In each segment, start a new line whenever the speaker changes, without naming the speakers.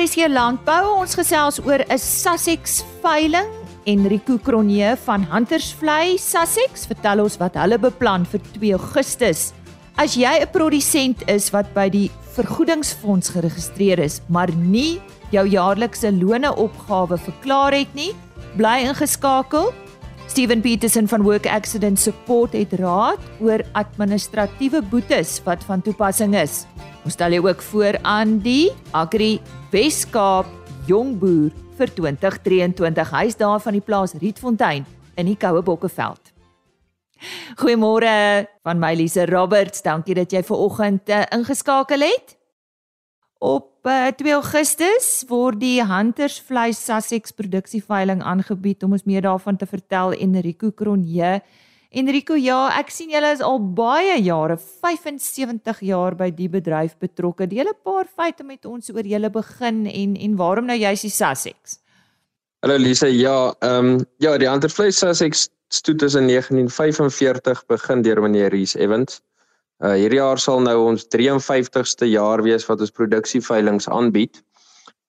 RC Landbou. Ons gesels oor 'n Sussex veiling. Enrico Cronje van Huntersvlei Sussex vertel ons wat hulle beplan vir 2 Augustus. As jy 'n produsent is wat by die vergoedingsfonds geregistreer is, maar nie jou jaarlikse loone opgawe verklaar het nie, bly ingeskakel. Steven Peterson van Work Accident Support het raad oor administratiewe boetes wat van toepassing is. Ons stel jou ook voor aan die Agri Weskaap Jongboer vir 2023. Hy's daar van die plaas Rietfontein in die Koue Bokkeveld. Goeiemôre van my Lise Roberts. Dankie dat jy ver oggend uh, ingeskakel het. Op uh, eh, 2 Augustus word die Hunters Vleis Sussex produksieveiling aangebied om ons meer daarvan te vertel Enrico Cronje. Enrico, ja, ek sien julle is al baie jare, 75 jaar by die bedryf betrokke. Deel 'n paar feite met ons oor julle begin en en waarom nou juist die Sussex?
Hallo Lise, ja, ehm um, ja, die Hunters Vleis Sussex stoet is in 1945 begin deur meneer Rees Evans. Uh hierdie jaar sal nou ons 53ste jaar wees wat ons produksieveilings aanbied.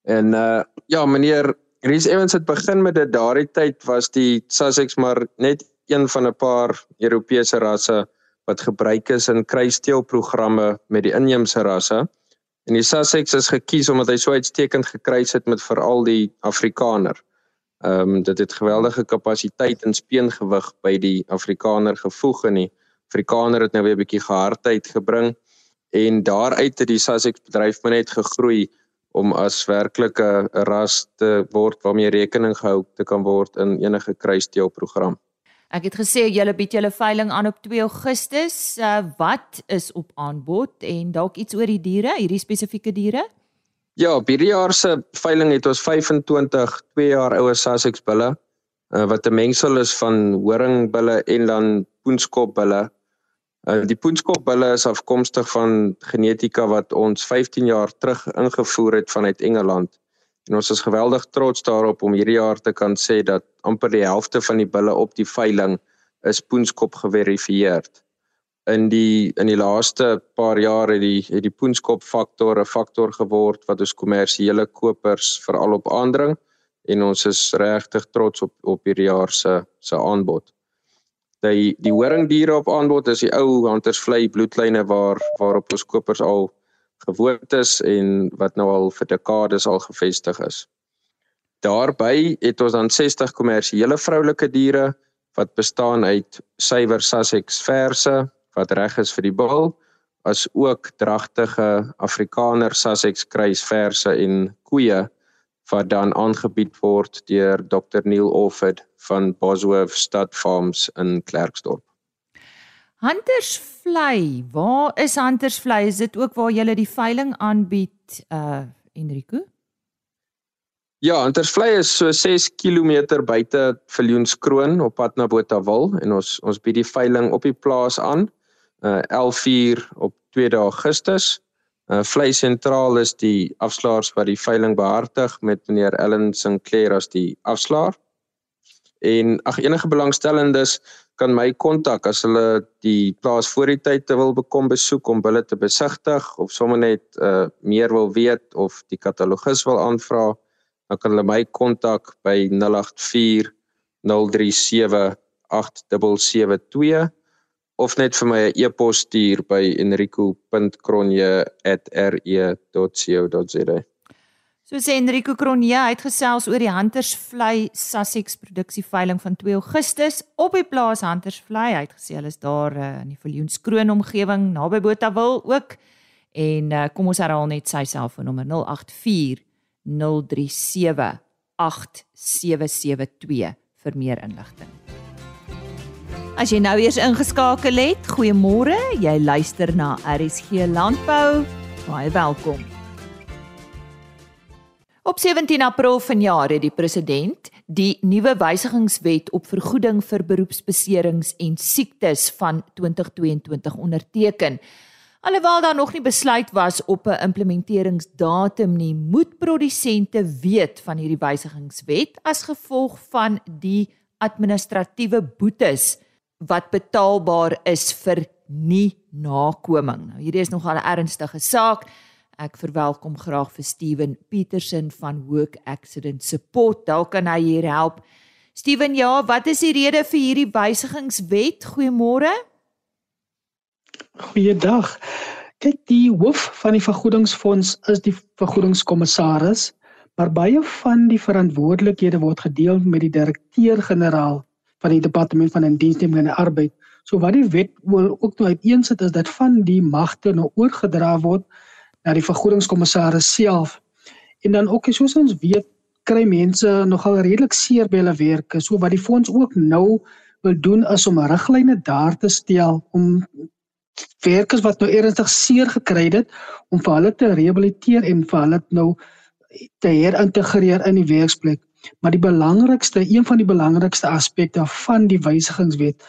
En uh ja, meneer Rees Evans het begin met dit daardie tyd was die Sussex maar net een van 'n paar Europese rasse wat gebruik is in kruisteelprogramme met die inheemse rasse. En die Sussex is gekies omdat hy so uitstekend gekruis het met veral die Afrikaner. Ehm um, dit het geweldige kapasiteit en speengewig by die Afrikaner gevoeg in die Afrikaner het nou weer 'n bietjie gehardheid gebring en daaruit het die Sussex bedryf maar net gegroei om as werklike ras te word waarmee rekening gehou te kan word in enige kruisteelprogram.
Ek het gesê julle bied julle veiling aan op 2 Augustus. Uh, wat is op aanbod en dalk iets oor die diere, hierdie spesifieke diere?
Ja, hierdie jaar se veiling het ons 25 2 jaar oue Sussex bulle uh, wat 'n mengsel is van horingbulle en dan poenskopbulle. Uh, die poenskopbulle is afkomstig van genetika wat ons 15 jaar terug ingevoer het vanuit Engeland. En ons is geweldig trots daarop om hierdie jaar te kan sê dat amper die helfte van die bulle op die veiling is poenskop geverifieer. In die in die laaste paar jare het die het die poenskop faktor 'n faktor geword wat ons kommersiële kopers veral op aandring en ons is regtig trots op op hierdie jaar se se aanbod die die horingdiere op aanbod is die ou huntersvlei bloedlyne waar waarop ons kopers al gewoond is en wat nou al vir dekades al gevestig is. Daarby het ons dan 60 kommersiële vroulike diere wat bestaan uit suiwer Sussex verse wat reg is vir die bul as ook dragtige Afrikaner Sussex kruisverse en koeie wat dan aangebied word deur Dr Neil Offord van Bosworth Stud Farms in Klerksdorp.
Huntersvlei, waar is Huntersvlei? Is dit ook waar jy die veiling aanbied, uh Enrico?
Ja, Huntersvlei is so 6 km buite Viljoenskroon op pad na Botawil en ons ons bied die veiling op die plaas aan uh 11:00 op 2 Augustus. Uh Vlei sentraal is die afslaers wat die veiling behartig met meneer Ellen Sinclair as die afslaer. En ag enige belangstellendes kan my kontak as hulle die plaas voor die tyd te wil bekom besoek om hulle te besigtig of sommer net uh meer wil weet of die katalogus wil aanvra, dan kan hulle my kontak by 084 037 8772 of net vir my 'n e-pos stuur by enrico.cronje@re.co.za.
So sê Enrico Cronje uitgesels oor die Hunters Vlei Sussex produksieveiling van 2 Augustus op die plaas Hunters Vlei. Hy het gesê hulle is daar uh, in die Viljoenskroon omgewing naby Botawil ook. En uh, kom ons herhaal net sy selfoonnommer 084 037 8772 vir meer inligting. As jy nou eers ingeskakel het, goeiemôre. Jy luister na RSG Landbou. Baie welkom. Op 17 April vanjaar het die president die nuwe wysigingswet op vergoeding vir beroepsbeserings en siektes van 2022 onderteken. Alhoewel daar nog nie besluit was op 'n implementeringsdatum nie, moet produsente weet van hierdie wysigingswet as gevolg van die administratiewe boetes wat betaalbaar is vir nie nakoming. Nou hierdie is nogal 'n ernstige saak. Ek verwelkom graag vir Steven Petersen van Work Accident Support. Dalk kan hy hier help. Steven, ja, wat is die rede vir hierdie wysigingswet? Goeiemôre.
Goeiedag. Kyk, die hoof van die vergoedingsfonds is die vergoedingskommissaris, maar baie van die verantwoordelikhede word gedeel met die direkteur-generaal van die departement van indiensneming en arbeid. So wat die wet ook nou uiteensit is dat van die magte nou oorgedra word na die vergoedingskommissaris self. En dan ook soos ons weet, kry mense nogal redelik seer by hulle werk. So wat die fonds ook nou wil doen is om riglyne daar te stel om werkers wat nou ernstig seer gekry het om vir hulle te rehabiliteer en vir hulle nou te herintegreer in die werksplek. Maar die belangrikste, een van die belangrikste aspekte van die wysigingswet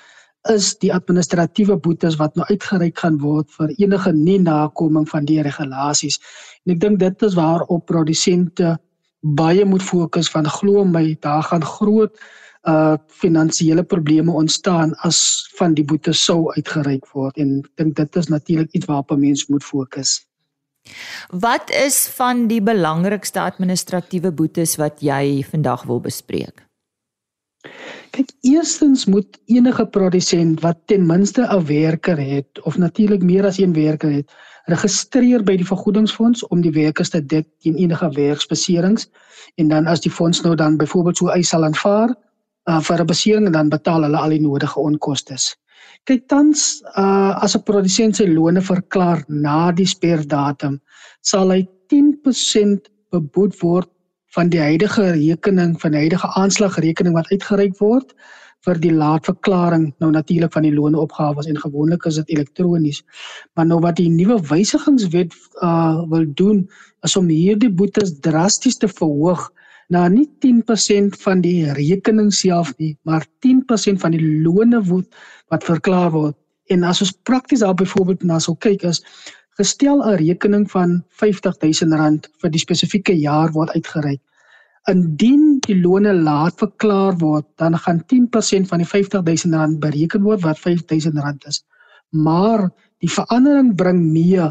is die administratiewe boetes wat nou uitgereik gaan word vir enige nie nakoming van die regulasies. En ek dink dit is waar op produsente baie moet fokus van glo my daar gaan groot uh finansiële probleme ontstaan as van die boetes sou uitgereik word en ek dink dit is natuurlik iets waarop mense moet fokus.
Wat is van die belangrikste administratiewe boetes wat jy vandag wil bespreek?
Kyk, eerstens moet enige produsent wat ten minste 'n werker het of natuurlik meer as een werker het, registreer by die vergoedingsfonds om die werkers te dek teen enige werksbeserings en dan as die fonds nou dan byvoorbeeld so eis sal aanvaar uh, vir 'n besering dan betaal hulle al die nodige onkoste. Kyk tans uh, as 'n produsent sy loone verklaar na die sperdatum, sal hy 10% beboet word van die huidige rekening van die huidige aanslagrekening wat uitgereik word vir die laatverklaring nou natuurlik van die loonopgawes en gewoonlik is dit elektronies. Maar nou wat die nuwe wysigingswet uh wil doen is om hierdie boetes drasties te verhoog na nie 10% van die rekening self nie maar 10% van die loone wat verklaar word. En as ons prakties daar byvoorbeeld na sou kyk is gestel 'n rekening van R50000 vir die spesifieke jaar word uitgereik. Indien die loone laat verklaar word, dan gaan 10% van die R50000 bereken word wat R5000 is. Maar die verandering bring mee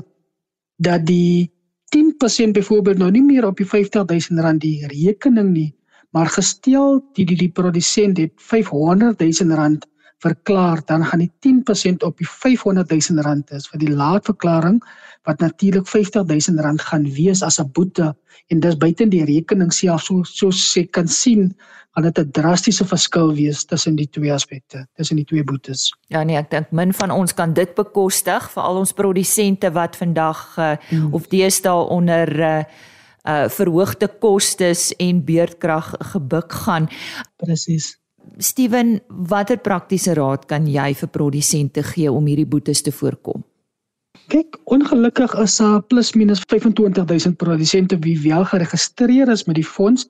dat die 10% byvoorbeeld nou nie meer op die R50000 die rekening nie, maar gestel die die, die produsent het R500000 verklaar, dan gaan die 10% op die R500 000 is vir die laatverklaring wat natuurlik R50 000 gaan wees as 'n boete en dis buite die rekening self so so sê kan sien gaan dit 'n drastiese verskil wees tussen die twee aspekte, tussen die twee boetes.
Ja nee, ek dink min van ons kan dit bekostig vir al ons produsente wat vandag uh, hmm. of deesdae onder uh, uh verhoogde kostes en beurtkrag gebuk gaan.
Presies.
Steven, watter praktiese raad kan jy vir produsente gee om hierdie boetes te voorkom?
Kyk, ongelukkig is daar plus minus 25000 produsente wie wel geregistreer is met die fonds,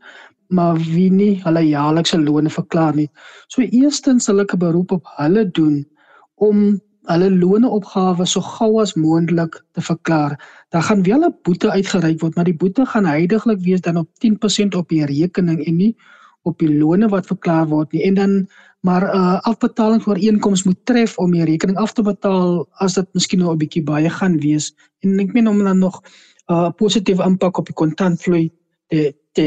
maar wie nie hulle jaarlikse loone verklaar nie. So eerstens sal ek 'n beroep op hulle doen om hulle loneopgawe so gou as moontlik te verklaar. Daar gaan wel 'n boete uitgereik word, maar die boete gaan heidaglik wees dan op 10% op die rekening en nie op die lone wat verklaar word nie. En dan maar 'n uh, afbetaling vir inkomste moet tref om die rekening af te betaal as dit miskien nou 'n bietjie baie gaan wees. En ek meen om dan nog 'n uh, positiewe impak op die kontantvloei te te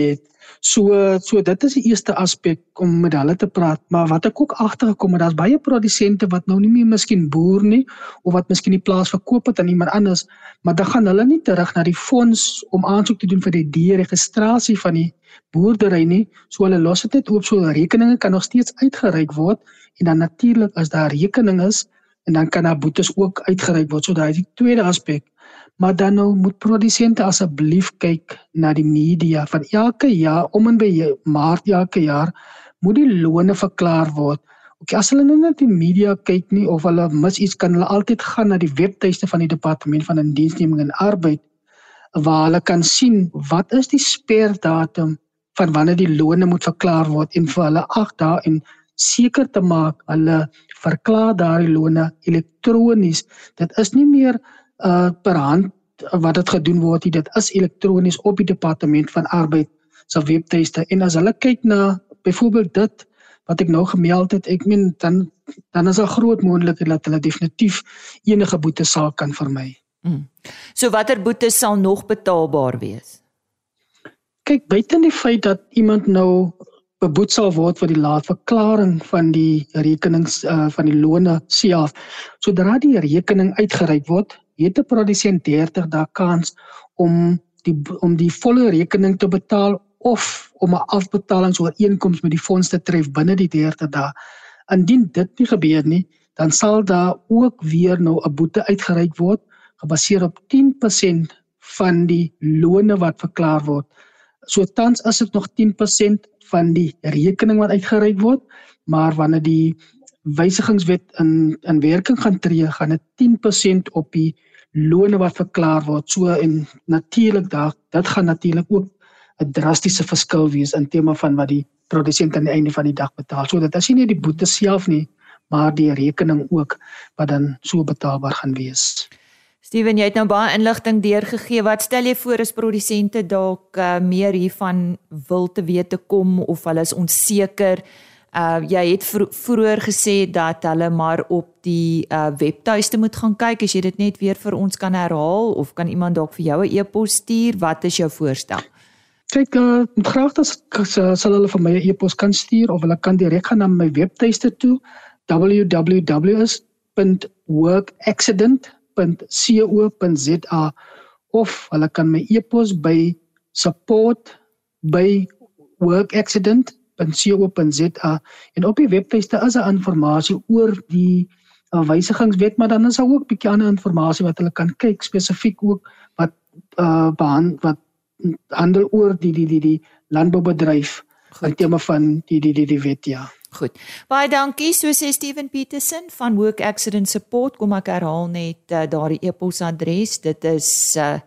so so dit is die eerste aspek om met hulle te praat maar wat ek ook agtergekom het daar's baie produsente wat nou nie meer miskien boer nie of wat miskien die plaas verkoop het aan iemand anders maar dan gaan hulle nie terug na die fonds om aansoek te doen vir die deregistrasie van die boerdery nie. So hulle los dit net oop so rekeninge kan nog steeds uitgereik word en dan natuurlik as daar rekening is en dan kan daar boetes ook uitgereik word. So daai is die tweede aspek. Maar dan nou moet produsente asseblief kyk na die media van elke jaar om en by Maart elke jaar moet die loone verklaar word. Okay, as hulle nou net die media kyk nie of hulle mis iets kan hulle altyd gaan na die webtuiste van die departement van indiensneming en arbeid waar hulle kan sien wat is die sperdatum van wanneer die loone moet verklaar word en vir hulle 8 dae en seker te maak hulle verklaar daardie loone elektronies. Dit is nie meer uh per hand wat dit gedoen word. Dit is elektronies op die departement van arbeid se webtuiste en as hulle kyk na byvoorbeeld dit wat ek nou gemeld het, ek meen dan dan is daar groot moontlikheid dat hulle definitief enige boete sal kan vermy.
Mm. So watter boetes sal nog betaalbaar wees?
Kyk, buite die feit dat iemand nou beboet sal word vir die laatverklaring van die rekenings uh, van die loone self. Sodra die rekening uitgereik word, het 'n produsent 30 dae kans om die om die volle rekening te betaal of om 'n afbetalingsooreenkoms met die fonds te tref binne die 30 dae. Indien dit nie gebeur nie, dan sal daar ook weer nou 'n boete uitgereik word gebaseer op 10% van die loone wat verklaar word. So tans is dit nog 10% van die rekening wat uitgereik word, maar wanneer die wysigingswet in in werking gaan tree, gaan dit 10% op die loone wat verklaar word. So en natuurlik daar dit gaan natuurlik ook 'n drastiese verskil wees in terme van wat die produsent aan die einde van die dag betaal. So dit is nie net die boete self nie, maar die rekening ook wat dan so betaalbaar gaan wees.
Steven, jy het nou baie inligting deurgegee. Wat stel jy voor as produsente dalk uh, meer hiervan wil te wete kom of hulle is onseker? Uh jy het vro vroeër gesê dat hulle maar op die uh webtuiste moet gaan kyk. As jy dit net weer vir ons kan herhaal of kan iemand dalk vir jou 'n e-pos stuur, wat is jou voorstel?
Kyk, uh, graag dat sal hulle vir my 'n e-pos kan stuur of hulle kan direk gaan na my webtuiste toe www.workaccident.co.za of hulle kan my e-pos by support@workaccident.co.za www.co.za en op die webtuiste is daar inligting oor die uh, wysigingswet maar dan is daar ook bietjie ander inligting wat hulle kan kyk spesifiek ook wat uh behand wat handel oor die die die die landboubedryf in terme van die die die die wet ja
Goed. Baie dankie. So sê Steven Petersen van Work Accident Support. Kom ek herhaal net uh, daardie e-posadres. Dit is uh,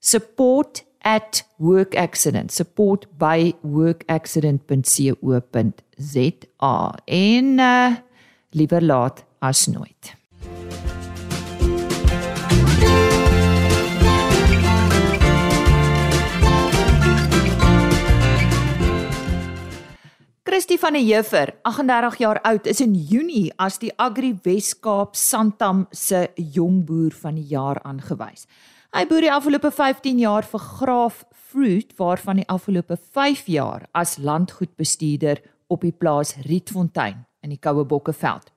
support at work accident. Support by workaccident.co.za en uh, liewer laat as nooit. Christie van der Heever, 38 jaar oud, is in Junie as die Agri Weskaap Santam se jong boer van die jaar aangewys. Hy boer die afgelope 15 jaar vir Graaf Fruit waarvan die afgelope 5 jaar as landgoedbestuurder op die plaas Rietfontein in die Koue Bokkeveld.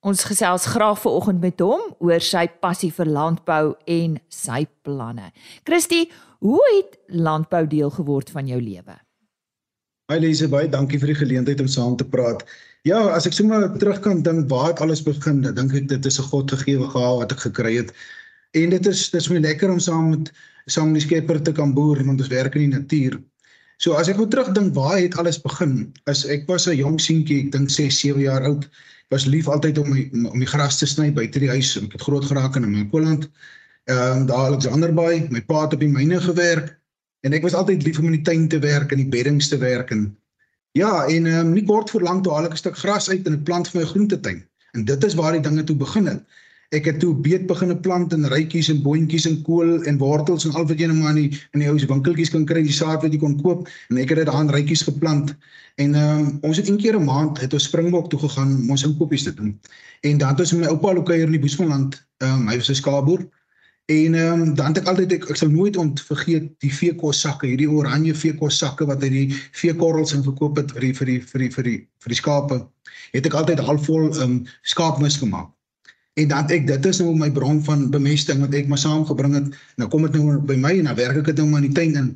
Ons gesels graag vanoggend met hom oor sy passie vir landbou en sy planne. Christy, hoe het landbou deel geword van jou lewe?
Hi baie dankie vir die geleentheid om saam te praat. Ja, as ek sommer terug kan dink waar het alles begin? Dink ek dit is 'n God gegeewe gawe wat ek gekry het. En dit is dis my lekker om saam met saam met die Skepper te kan boer want ons werk in die natuur. So as ek nou terugdink waar het alles begin? As ek was 'n jong seentjie, ek dink 6, 7 jaar oud, was lief altyd om my om die gras te sny buite die huis. Ek het groot geraak in my Koland. Ehm um, daar Alexanderbaai, my pa het op die myne gewerk en ek was altyd lief om in die tuin te werk en die beddings te werk en ja, en ehm um, nie kort voor lank toe haal ek 'n stuk gras uit en ek plant vir my groentetuin. En dit is waar die dinge toe begin het. Ek het toe beet begine plant en rytjies en boontjies en kool en wortels en al wat jy nou maar in die in die ou se winkeltjies kan kry, die saad wat jy kon koop en ek het dit aan rytjies geplant. En ehm um, ons het een keer 'n maand het ons Springbok toe gegaan om ons inkopies te doen. En dan het ons met my oupa lokaal hier in die Boesmanland, ehm um, hy was 'n skaapboer. En ehm um, dan het ek altyd ek, ek sal nooit ontvergeet die veekos sakke, hierdie oranje veekos sakke wat hy die veekorrels in verkoop het vir die vir die vir die vir die vir die skape. Het ek altyd halfvol ehm um, skaapmis gemaak. En dan ek dit is nou my bron van bemesting wat ek maar saamgebring het. Nou kom dit nou by my en dan werk ek dit nou maar in die tuin in.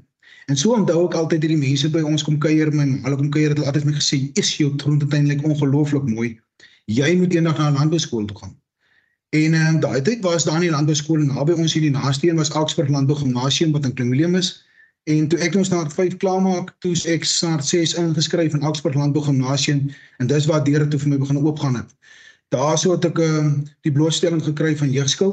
En so onthou ek altyd hierdie mense by ons kom kuier, my hulle kom kuier het hulle altyd my gesê, "Is jou groentetuin lyk ongelooflik mooi. Jy moet eendag na 'n landbouskool toe gaan." En ehm um, daai tyd was daar nie landbouskool naby ons hier die naaste een was Augsburg Landbou Gimnasium wat in Klingelem is. En toe ek ons na 5 klaarmaak, toe ek na 6 ingeskryf in Augsburg Landbou Gimnasium en dis waar deure toe vir my begin oopgaan het. Daarso het ek uh, die blootstelling gekry van jeugskou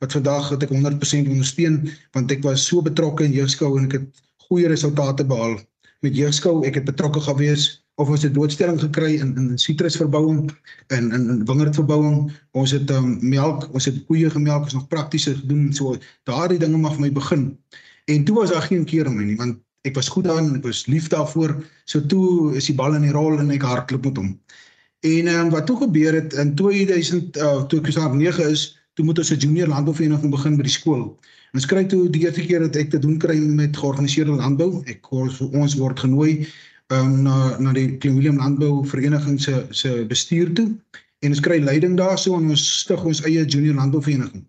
wat vandag het ek 100% ondersteun want ek was so betrokke in jeugskou en ek het goeie resultate behaal met jeugskou. Ek het betrokke gewees of ons het blootstelling gekry in in sitrusverbouing en in, in wingerdverbouing. Ons het um, melk, ons het koeie gemelk, ons nog praktiese gedoen so daardie dinge mag vir my begin. En toe was daar geen keer om nie want ek was goed daarin, ek was lief daarvoor. So toe is die bal in die rol en ek hardloop met hom. En um, wat toe gebeur het in 2000 uh, toe ek graad 9 is, toe moet ons 'n junior landbouvereniging begin by die skool. Ons kry toe die eerste keer dat ek te doen kry met georganiseerde landbou. Ek ons word genooi um, na na die Klein Willem Landbou Vereniging se se bestuur toe en ons kry leiding daarso en ons stig ons eie junior landbouvereniging.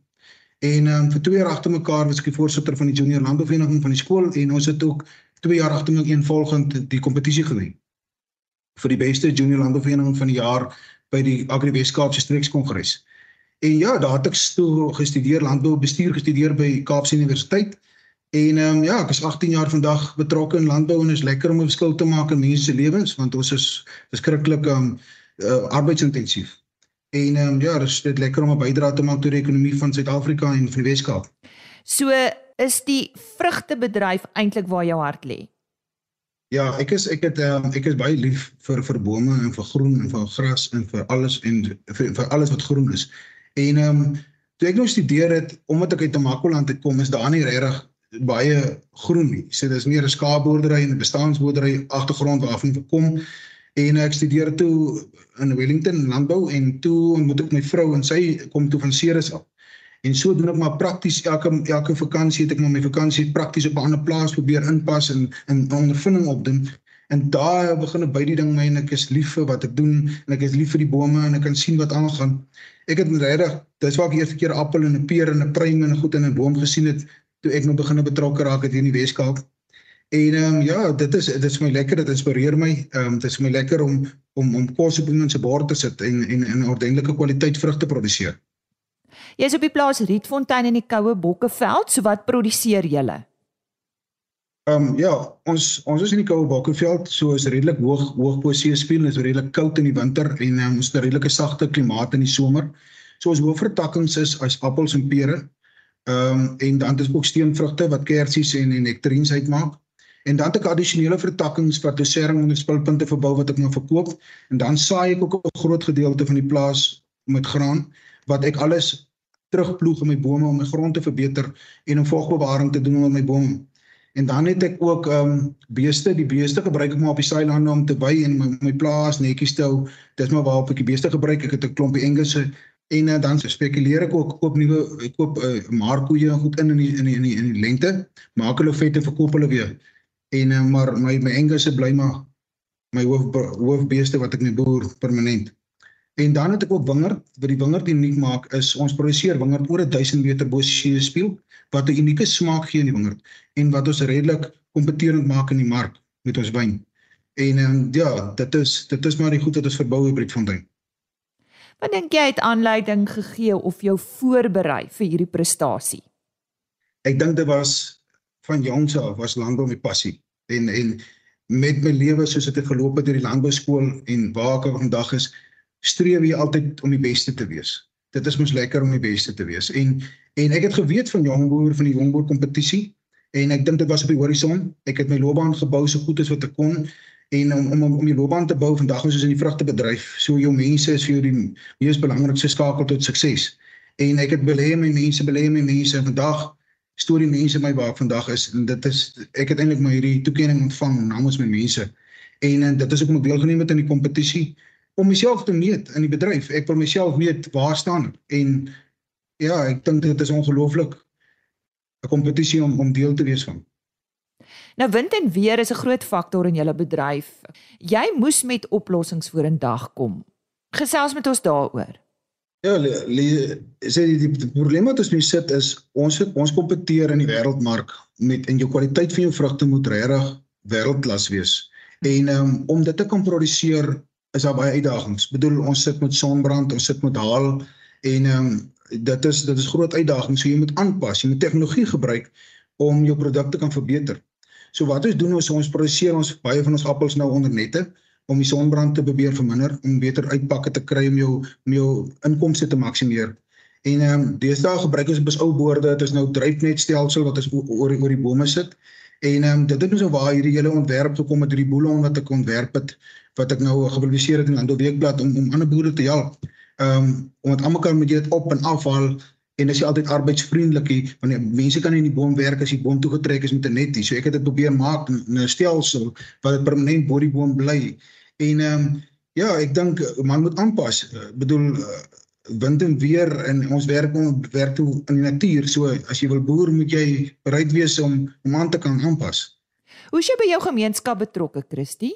En um, vir 2 jaar agter mekaar was ek die voorsitter van die junior landbouvereniging van die skool en ons het ook 2 jaar agter mekaar eenvolgend die kompetisie gewen vir die beste junior landbouvereniging van die jaar by die Agri Weskaapse Streekskongres. En ja, daar het ek toe gestudeer landbou bestuur gestudeer by Kaapse Universiteit. En ehm um, ja, ek is 18 jaar vandag betrokke in landbou en is lekker om 'n verskil te maak in mense se lewens want ons is beskiklik ehm um, uh, arbeidsintensief. En ehm um, ja, dit is dit lekker om 'n bydrae te maak tot die ekonomie van Suid-Afrika en vir die Weskaap.
So is die vrugtebedryf eintlik waar jou hart lê.
Ja, ek is ek het um, ek is baie lief vir vir bome en vir groen en vir gras en vir alles en vir, vir alles wat groen is. En ehm um, toe ek nou studeer het omdat ek uit Tamakoland uit kom, is daar nie regtig baie groen nie. So dis meer 'n skaapboerdery en 'n bestaansboerdery agtergrond waarvan ek kom. En ek studeer toe in Wellington landbou en toe ontmoet ek my vrou en sy kom toe van Ceres af. En so doen ek maar prakties elke elke vakansie het ek maar my vakansie prakties op 'n ander plaas probeer inpas en in ondervinding opdoen. En daar begin by die ding my en ek is lief vir wat ek doen en ek is lief vir die bome en ek kan sien wat aangaan. Ek het regtig dis waar ek eerste keer appel en 'n peer en 'n pruim en goed in 'n boom gesien het toe ek nou begin betrokke raak het hier in die Weskaap. En ehm um, ja, dit is dit is my lekker, dit inspireer my. Ehm um, dit is my lekker om om om kos op iemand se bord te sit en en 'n ordentlike kwaliteit vrugte produseer.
Jy is op die plaas Rietfontein in die Koue Bokkeveld, so wat produseer julle?
Ehm um, ja, ons ons is in die Koue Bokkeveld, so is redelik hoog hoog bo see spieël, is redelik koud in die winter en um, ons het 'n redelike sagte klimaat in die somer. So ons hoofvertakkings is as appels en pere. Ehm um, en dan ons ook steenvrugte wat kersies en en nektarines uitmaak. En dan het ek addisionele vertakkings wat dosering en spulpunte verbou wat ek nou verkoop en dan saai ek ook 'n groot gedeelte van die plaas met graan wat ek alles terugploeg in my bome om my grond te verbeter en om vogbewaring te doen onder my bome. En dan het ek ook ehm um, beeste, die beeste gebruik ek maar op die sailande om te by en my my plaas netjies te hou. Dis maar waarop ek die beeste gebruik. Ek het 'n klompie engelsse en uh, dan spekuleer ek ook koop nuwe ek koop 'n uh, markkoeie goed in in die, in die, in die, in die lente. Maak hulle vet en verkoop hulle weer. En uh, maar my my engelsse bly maar my hoof hoofbeeste wat ek my boer permanent. En dan het ek ook wingerd. Wat die wingerd uniek maak is ons produseer wingerd oor 1000 meter bo see spieël wat 'n unieke smaak gee in die wingerd en wat ons redelik kompeterend maak in die mark met ons wyn. En en ja, dit is dit is maar die goed wat ons verbou op Rietfontein.
Wat dink jy het aanleiding gegee of jou voorberei vir hierdie prestasie?
Ek dink dit was van jongs af was landbou my passie en en met my lewe soos dit geloop het deur die landbouskool en waar ek vandag is streef jy altyd om die beste te wees. Dit is mos lekker om die beste te wees. En en ek het geweet van jongboer van die jongboer kompetisie en ek dink dit was op die horison. Ek het my loopbaan gebou so goed as wat ek kon en om om om die loopbaan te bou vandag is ons in die vrugtebedryf. So jou mense is vir jou die mees belangrikste skakel tot sukses. En ek het belê in my mense, belê in my mense en vandag storie mense my waar vandag is en dit is ek het eintlik my hierdie toekenning ontvang namens my mense. En, en dit is ook om deel geneem het in die kompetisie om myself te meet in die bedryf. Ek wil myself weet waar staan en ja, ek dink dit is ongelooflik 'n kompetisie om om deel te wees van.
Nou wind en weer is 'n groot faktor in julle bedryf. Jy moes met oplossings vorendag kom. Gesels met ons daaroor.
Ja, sê die, die, die probleem wat ons nu sit is ons het, ons kompeteer in die wêreldmark met en jou kwaliteit van jou vrugte moet regtig wêreldklas wees. En um, om dit te kan produseer is daar baie uitdagings. Bedoel ons sit met sonbrand, ons sit met haal en ehm um, dit is dit is groot uitdagings. So jy moet aanpas, jy moet tegnologie gebruik om jou produkte kan verbeter. So wat ons doen is ons produseer ons baie van ons appels nou onder nette om die sonbrand te probeer verminder om beter uitpakke te kry om jou om jou inkomste te maksimeer. En ehm um, deesdae gebruik ons bes ou boorde, dit is nou dryfnetstelsel wat ons oor oor die bome sit. En ehm um, dit het ons nou waar hierdie hele ontwerp gekom met hierdie boelon wat ek ontwerp het wat ek nou gepubliseer het in Landbou Weekblad om om ander boere te help. Ehm um, om dit almekaar met dit op en afhaal en as jy altyd arbeidsvriendelik hier want mense kan in die boom werk as die boom toegetrek is met 'n netjie. So ek het dit probeer maak 'n stelsel wat dit permanent bo die boom bly. En ehm um, ja, ek dink man moet aanpas. Ek bedoel wind en weer en ons werk om werk toe in die natuur. So as jy wil boer, moet jy bereid wees om om aan te kan aanpas.
Hoe is jy by jou gemeenskap betrokke, Christie?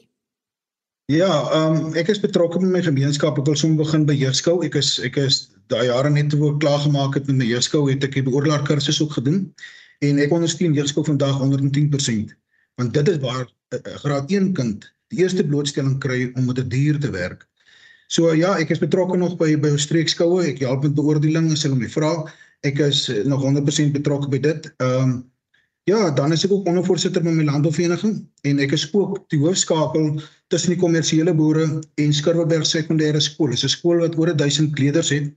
Ja, ehm um, ek is betrokke met my gemeenskap. Ek wil sommer begin by Jeugskou. Ek is ek is daai jare net toe ek klaar gemaak het met my Jeugskou, het ek die beoordelaar kursus ook gedoen en ek ondersteun Jeugskou vandag 110%. Want dit is waar 'n uh, uh, graad 1 kind die eerste blootstelling kry om met 'n die dier te werk. So ja, ek is betrokke nog by by streekskoue. Ek help met beoordeling as hulle my vra. Ek is uh, nog 100% betrokke by dit. Ehm um, Ja, dan is ek ook ondervoorsitter van my landbouvereniging en ek is ook die hoofskakel tussen die kommersiële boere en Skurweberg Sekondêre Skool. Dit is 'n skool wat oor 1000 leerders het.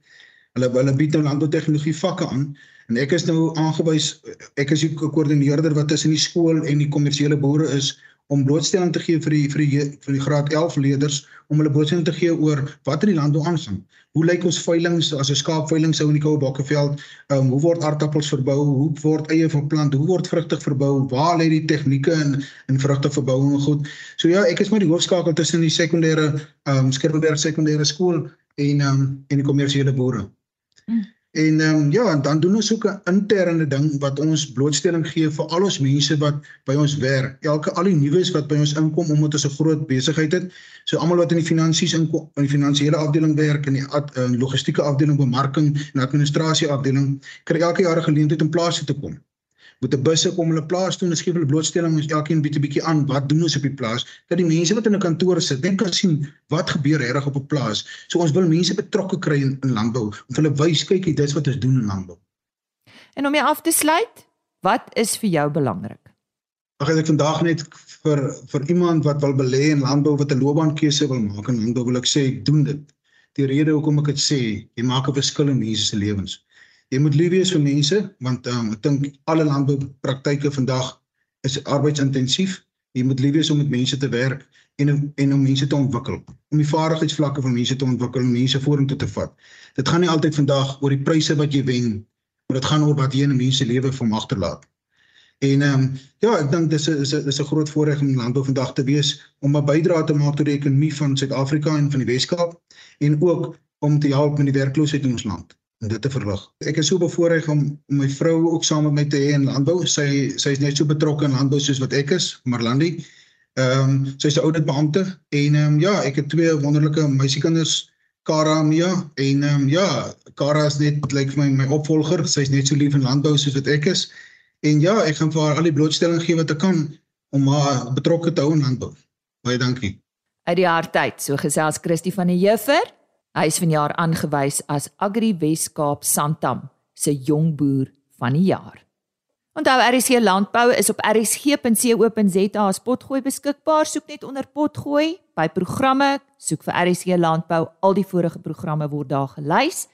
Hulle hulle bied nou landboutegnologie vakke aan en ek is nou aangewys ek is die koördineerder wat tussen die skool en die kommersiële boere is om blootstelling te gee vir die vir die vir die graad 11 leerders om hulle blootstelling te gee oor wat in die landbou aangaan. Hoe lyk ons veilinge as 'n skaapveiling sou in die Koue Bokkeveld? Ehm um, hoe word aardappels verbou? Hoe word eie verplant? Hoe word vrugte verbou? Waar lê die tegnieke in in vrugte verbouing en goed? So ja, ek is maar die hoofskakel tussen die sekondêre ehm um, Skurweberg sekondêre skool en ehm um, en die kommersiële boere. Mm. En ehm um, ja, en dan doen ons ook 'n interne ding wat ons blootstelling gee vir al ons mense wat by ons werk. Elke al die nuus wat by ons inkom omdat ons 'n groot besigheid het. So almal wat in die finansies inkom, in die finansiële afdeling werk en die ad, uh, logistieke afdeling, bemarking en administrasie afdeling, kry elke jaar 'n geleentheid om plaas te kom met 'n busse kom hulle plaas toe en skep hulle blootstelling ons elkeen bietjie bietjie aan. Wat doen ons op die plaas? Dat die mense wat in 'n kantoor sit net kan sien wat gebeur reg op 'n plaas. So ons wil mense betrokke kry in, in landbou. Om hulle wys kyk dit is wat ons doen in landbou.
En om jy af te sluit wat is vir jou belangrik?
Ag ek vandag net vir vir iemand wat wil belê in landbou wat 'n loopbaankeuse wil maak in landbou wil ek sê doen dit. Die rede hoekom ek dit sê jy maak 'n verskil in mense se lewens jy moet lief wees vir mense want um, ek dink alle landboupraktyke vandag is arbeidsintensief. Jy moet lief wees om met mense te werk en en om mense te ontwikkel. Om die vaardigheidsvlakke van mense te ontwikkel en mense vorentoe te vat. Dit gaan nie altyd vandag oor die pryse wat jy wen, maar dit gaan oor wat jy in 'n mens se lewe van agterlaat. En ehm um, ja, ek dink dis 'n is 'n is 'n groot voorreg om landbou vandag te wees om 'n bydrae te maak tot die ekonomie van Suid-Afrika en van die Wes-Kaap en ook om te help met die werkloosheid in ons land dit te verlig. Ek is so bevoorreg om my vrou ook saam met my te hê in landbou. Sy sy is net so betrokke in landbou soos wat ek is, Marlandi. Ehm um, sy's 'n oudit beampte en ehm um, ja, ek het twee wonderlike meisiekinders, Kara en Mia en ehm um, ja, Kara is net lyk like my my opvolger. Sy's net so lief in landbou soos wat ek is. En ja, ek gaan vir haar al die blootstelling gee wat ek kan om haar betrokke te hou in landbou. Baie dankie.
Uit die hart uit, so gesels Christie van die Juffer. Hy is vanjaar aangewys as Agri Weskaap Santam se jong boer van die jaar. Onthou RC Landbou is op rsg.co.za as potgooi beskikbaar. Soek net onder potgooi by programme, soek vir RC Landbou. Al die vorige programme word daar gelys.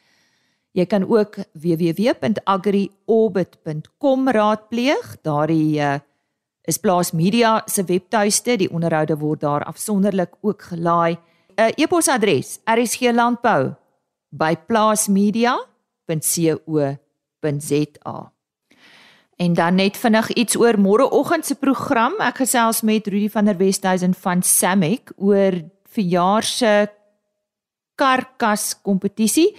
Jy kan ook www.agriorbit.com raadpleeg. Daardie uh, is Plaas Media se webtuiste. Die onderhoude word daar afsonderlik ook gelaai. 'n uh, e-posadres rsglandbou@plaasmedia.co.za. En dan net vinnig iets oor môreoggend se program. Ek gesels met Rudy van der Westhuizen van Samek oor verjaar se karkas kompetisie.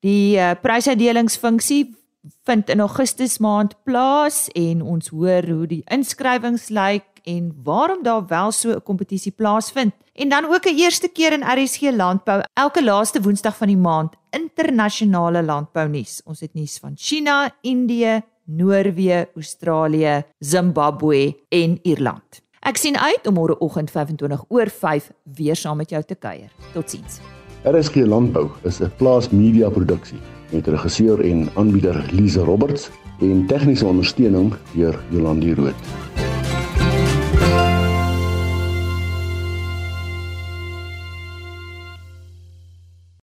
Die uh, prysuitdelingsfunksie vind in Augustus maand plaas en ons hoor hoe die inskrywings lyk en waarom daar wel so 'n kompetisie plaasvind. En dan ook 'n eerste keer in RSG Landbou elke laaste Woensdag van die maand internasionale landbou nuus. Ons het nuus van China, Indië, Noorwe, Australië, Zimbabwe en Ierland. Ek sien uit om môreoggend 25 oor 5 weer saam met jou te kuier. Totsiens.
RSG Landbou is 'n plaas media produksie met regisseur en aanbieder Lize Roberts en tegniese ondersteuning deur Jolande Rooi.